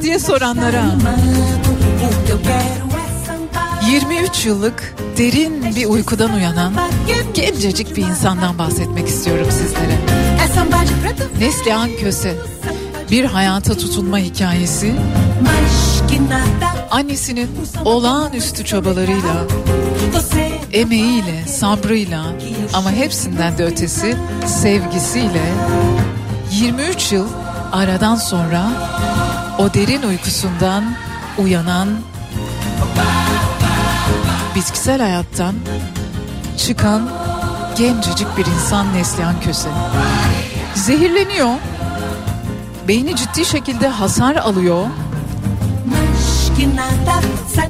Speaker 2: diye soranlara. 23 yıllık derin bir uykudan uyanan gencecik bir insandan bahsetmek istiyorum sizlere. Neslihan Köse bir hayata tutunma hikayesi annesinin olağanüstü çabalarıyla emeğiyle, sabrıyla ama hepsinden de ötesi sevgisiyle 23 yıl aradan sonra o derin uykusundan uyanan bitkisel hayattan çıkan gencecik bir insan Neslihan Köse. Zehirleniyor. Beyni ciddi şekilde hasar alıyor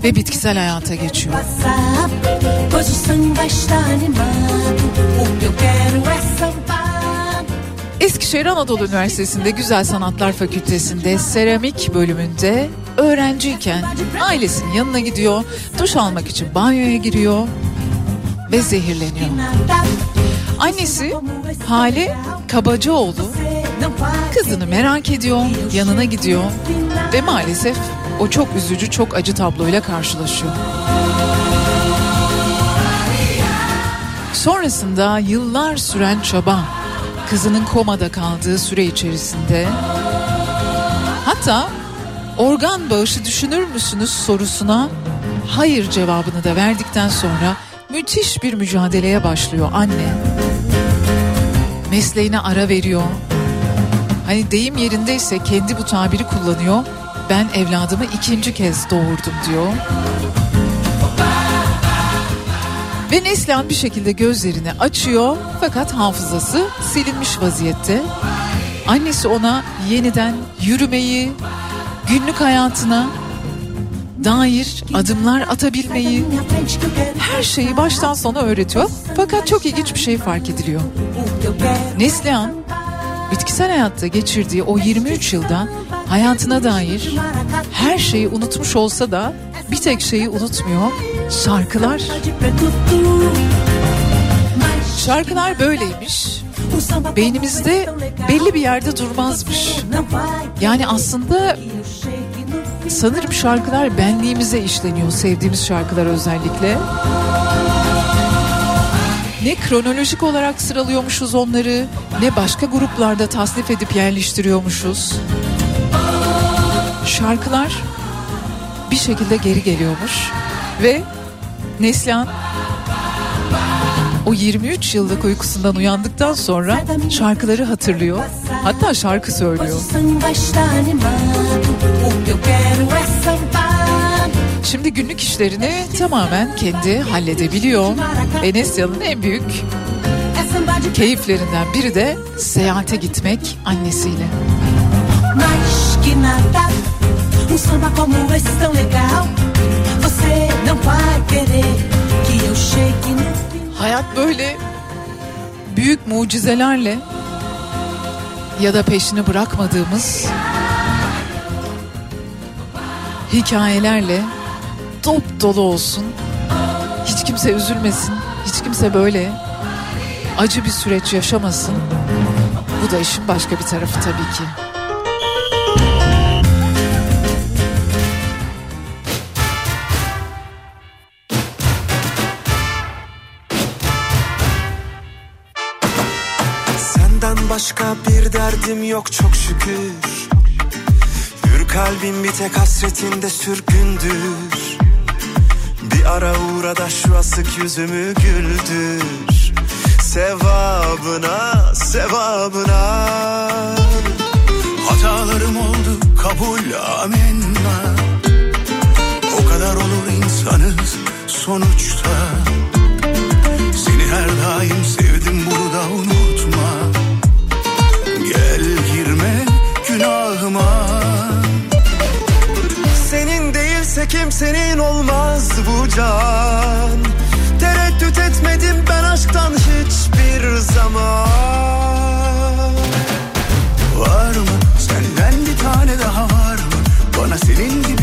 Speaker 2: ve bitkisel hayata geçiyor. Eskişehir Anadolu Üniversitesi'nde Güzel Sanatlar Fakültesi'nde seramik bölümünde öğrenciyken ailesinin yanına gidiyor, duş almak için banyoya giriyor ve zehirleniyor. Annesi Hale Kabacıoğlu kızını merak ediyor, yanına gidiyor ve maalesef o çok üzücü, çok acı tabloyla karşılaşıyor. Sonrasında yıllar süren çaba, kızının komada kaldığı süre içerisinde hatta organ bağışı düşünür müsünüz sorusuna hayır cevabını da verdikten sonra müthiş bir mücadeleye başlıyor anne. Mesleğine ara veriyor. Hani deyim yerindeyse kendi bu tabiri kullanıyor. Ben evladımı ikinci kez doğurdum diyor. Ve Neslihan bir şekilde gözlerini açıyor fakat hafızası silinmiş vaziyette. Annesi ona yeniden yürümeyi, günlük hayatına dair adımlar atabilmeyi, her şeyi baştan sona öğretiyor. Fakat çok ilginç bir şey fark ediliyor. Neslihan bitkisel hayatta geçirdiği o 23 yılda hayatına dair her şeyi unutmuş olsa da bir tek şeyi unutmuyor. Şarkılar. Şarkılar böyleymiş. Beynimizde belli bir yerde durmazmış. Yani aslında sanırım şarkılar benliğimize işleniyor. Sevdiğimiz şarkılar özellikle. Ne kronolojik olarak sıralıyormuşuz onları ne başka gruplarda tasnif edip yerleştiriyormuşuz. Şarkılar bir şekilde geri geliyormuş ve Neslihan o 23 yıllık uykusundan uyandıktan sonra şarkıları hatırlıyor. Hatta şarkı söylüyor. Şimdi günlük işlerini tamamen kendi halledebiliyor. Ve Neslihan'ın en büyük keyiflerinden biri de seyahate gitmek annesiyle. Um samba como esse tão legal Você não vai querer que eu chegue no Hayat böyle büyük mucizelerle ya da peşini bırakmadığımız hikayelerle dop dolu olsun. Hiç kimse üzülmesin. Hiç kimse böyle acı bir süreç yaşamasın. Bu da işin başka bir tarafı tabii ki.
Speaker 16: Başka bir derdim yok çok şükür. Yür kalbim bir tek hasretinde sürgündür. Bir ara uğra da şu asık yüzümü güldür. Sevabına, sevabına.
Speaker 14: Hatalarım oldu kabul amenna. O kadar olur insanız sonuçta. Seni her daim
Speaker 16: Değilse kimsenin olmaz bu can. Tereddüt etmedim ben aşktan hiçbir zaman.
Speaker 14: Var mı? Senden bir tane daha var mı? Bana senin gibi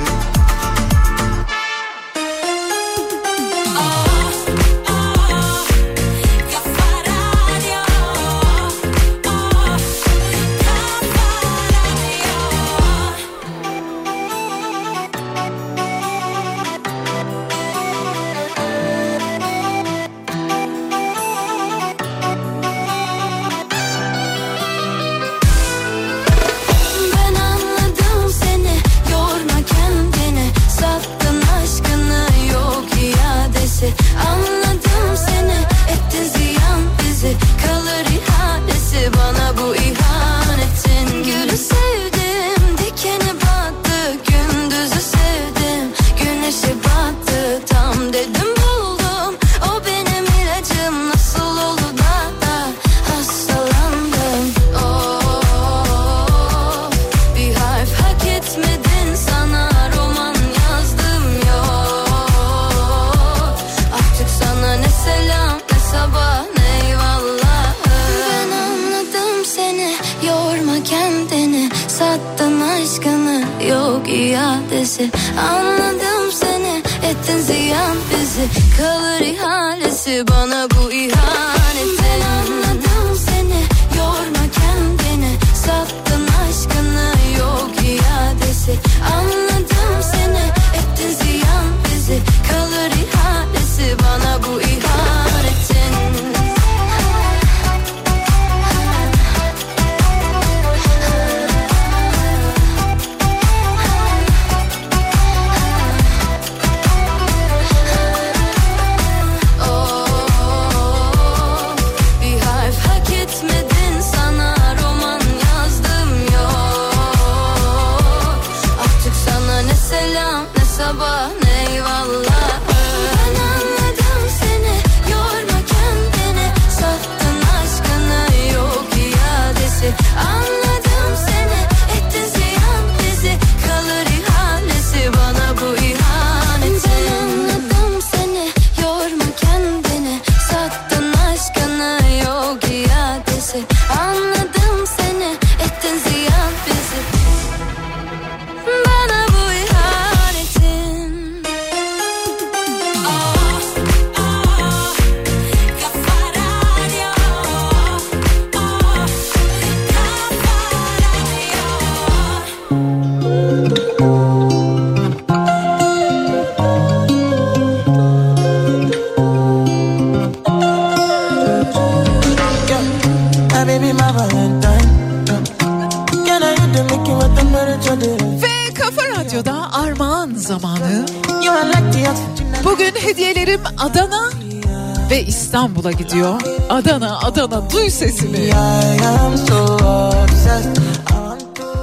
Speaker 2: İstanbul'a gidiyor. Adana, Adana duy sesini.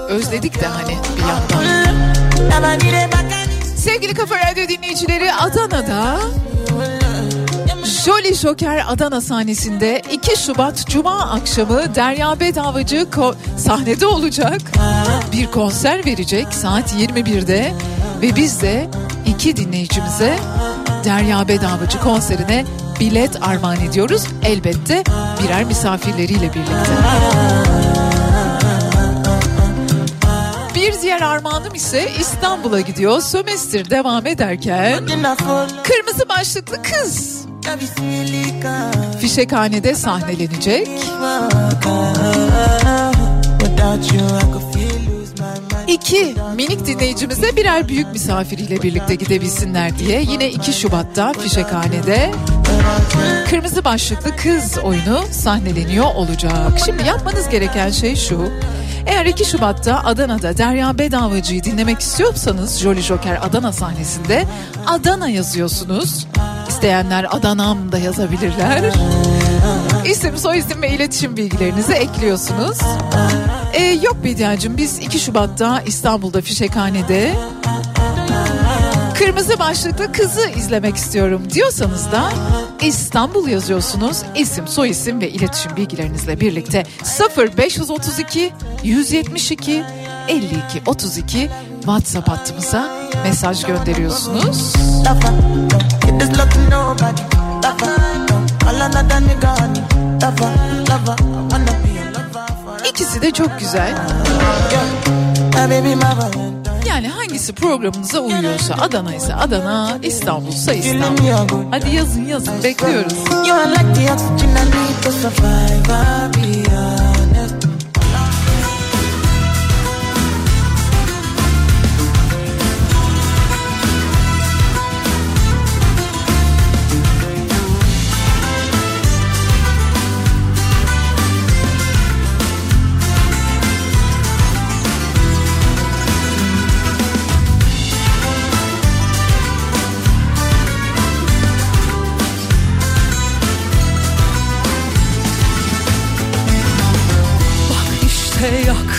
Speaker 2: Özledik de hani bir yandan. Sevgili Kafa Radyo dinleyicileri Adana'da Jolly Joker Adana sahnesinde 2 Şubat Cuma akşamı Derya Bedavacı ko- sahnede olacak. Bir konser verecek saat 21'de ve biz de iki dinleyicimize Derya Bedavacı konserine bilet armağan ediyoruz. Elbette birer misafirleriyle birlikte. Bir diğer armağanım ise İstanbul'a gidiyor. Sömestr devam ederken Kırmızı Başlıklı Kız Fişekhanede sahnelenecek. İki minik dinleyicimize birer büyük misafiriyle birlikte gidebilsinler diye yine 2 Şubat'ta Fişekhane'de Kırmızı Başlıklı Kız oyunu sahneleniyor olacak. Şimdi yapmanız gereken şey şu. Eğer 2 Şubat'ta Adana'da Derya Bedavacı'yı dinlemek istiyorsanız Jolly Joker Adana sahnesinde Adana yazıyorsunuz. İsteyenler Adana'm da yazabilirler. İsim, soyisim ve iletişim bilgilerinizi ekliyorsunuz. Ee, yok Bediacığım biz 2 Şubat'ta İstanbul'da Fişekhane'de Kırmızı başlıklı kızı izlemek istiyorum diyorsanız da İstanbul yazıyorsunuz. İsim, soyisim ve iletişim bilgilerinizle birlikte 0532 172 52 32 WhatsApp hattımıza mesaj gönderiyorsunuz. İkisi de çok güzel. Yani hangisi programınıza uyuyorsa Adana ise Adana, İstanbul ise İstanbul. Hadi yazın yazın bekliyoruz.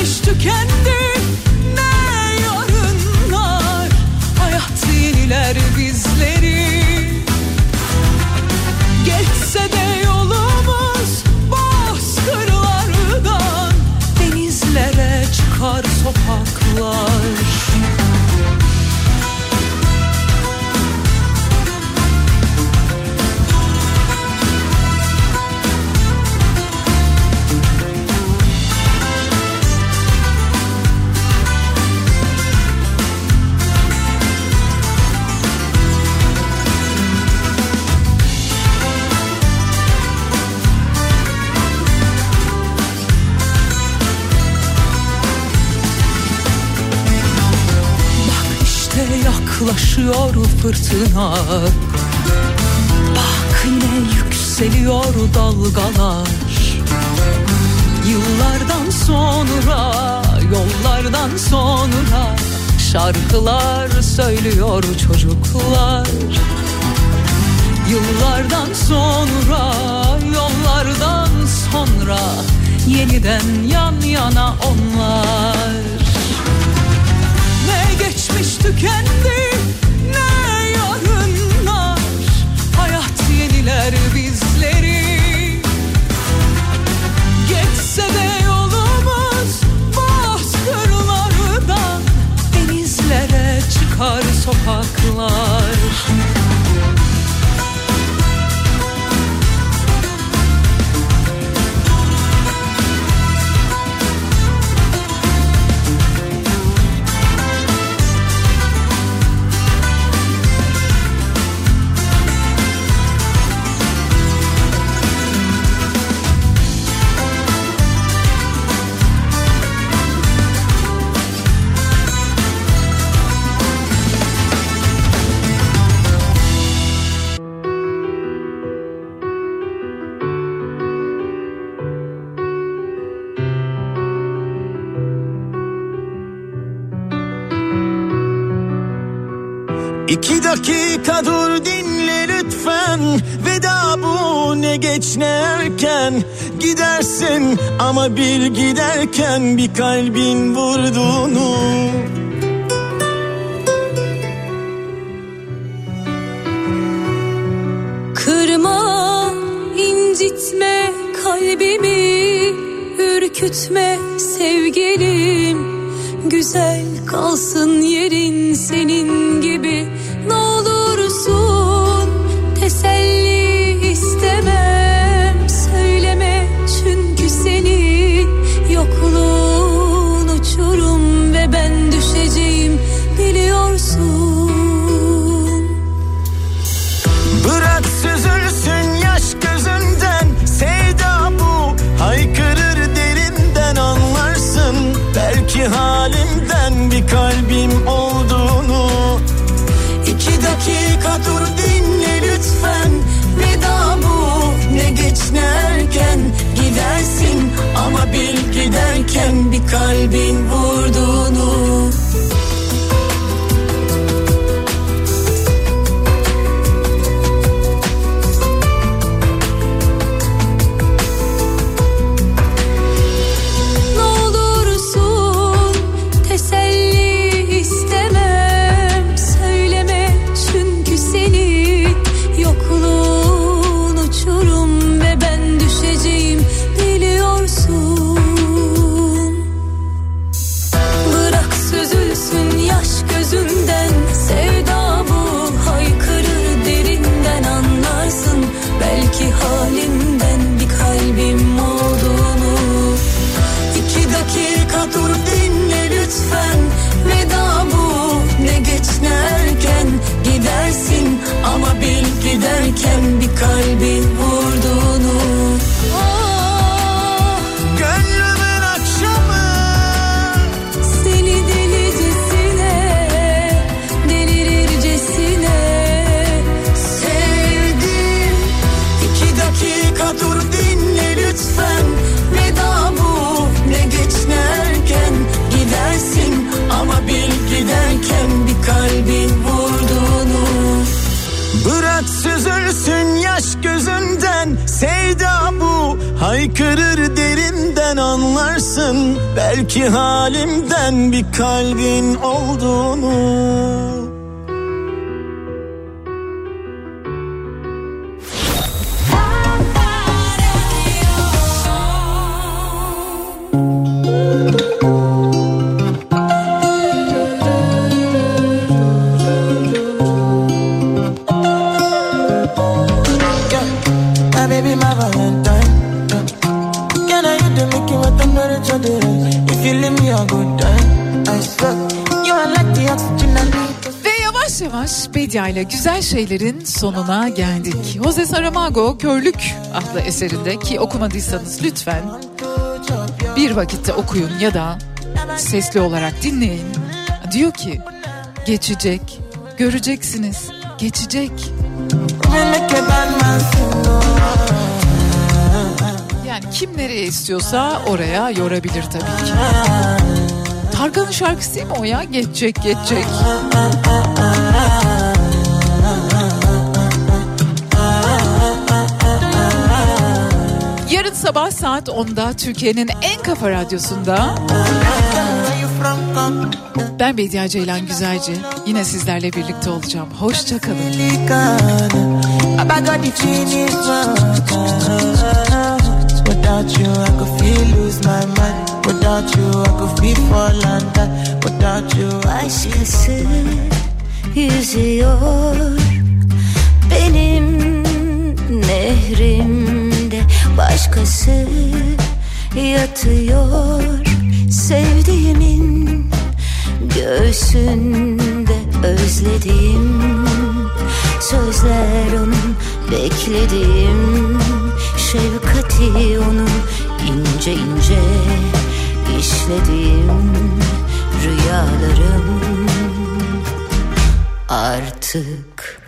Speaker 17: ne geçmiş tükendi ne yarınlar. Hayat yeniler bizleri. Geçse de yolumuz bozkırlardan Denizlere çıkar sokaklar yaklaşıyor fırtına. Bak yine yükseliyor dalgalar. Yıllardan sonra, yollardan sonra Şarkılar söylüyor çocuklar. Yıllardan sonra, yollardan sonra Yeniden yan yana onlar geçmiş tükendi. Ne yarınlar? Hayat yeniler bizleri
Speaker 15: Arka dur dinle lütfen. Veda bu ne geç ne erken. Gidersin ama bir giderken Bir kalbin vurduğunu.
Speaker 4: Kırma, incitme kalbimi. Ürkütme sevgilim. Güzel kalsın yerin senin gibi teselli istemem
Speaker 8: bir kalbin vurduğunu
Speaker 4: giderken bir kalbin vurduğunu
Speaker 8: Belki halimden bir kalbin olduğunu
Speaker 2: Bedia ile güzel şeylerin sonuna geldik. Jose Saramago Körlük adlı eserinde ki okumadıysanız lütfen bir vakitte okuyun ya da sesli olarak dinleyin. Diyor ki geçecek, göreceksiniz, geçecek. Yani kim nereye istiyorsa oraya yorabilir tabii ki. Tarkan'ın şarkısı mi o ya? Geçecek, geçecek. Sabah saat 10'da Türkiye'nin en kafa radyosunda ben Bediye Ceylan Güzelce yine sizlerle birlikte olacağım. Hoşçakalın.
Speaker 18: Without you, I could feel lose my mind. Without you, I could feel fall and die. Without you, I
Speaker 19: Başkası yüzüyor benim nehrimde başkası yatıyor sevdiğimin göğsünde özlediğim sözler onun beklediğim şefkati onun ince ince işlediğim rüyalarım. Artık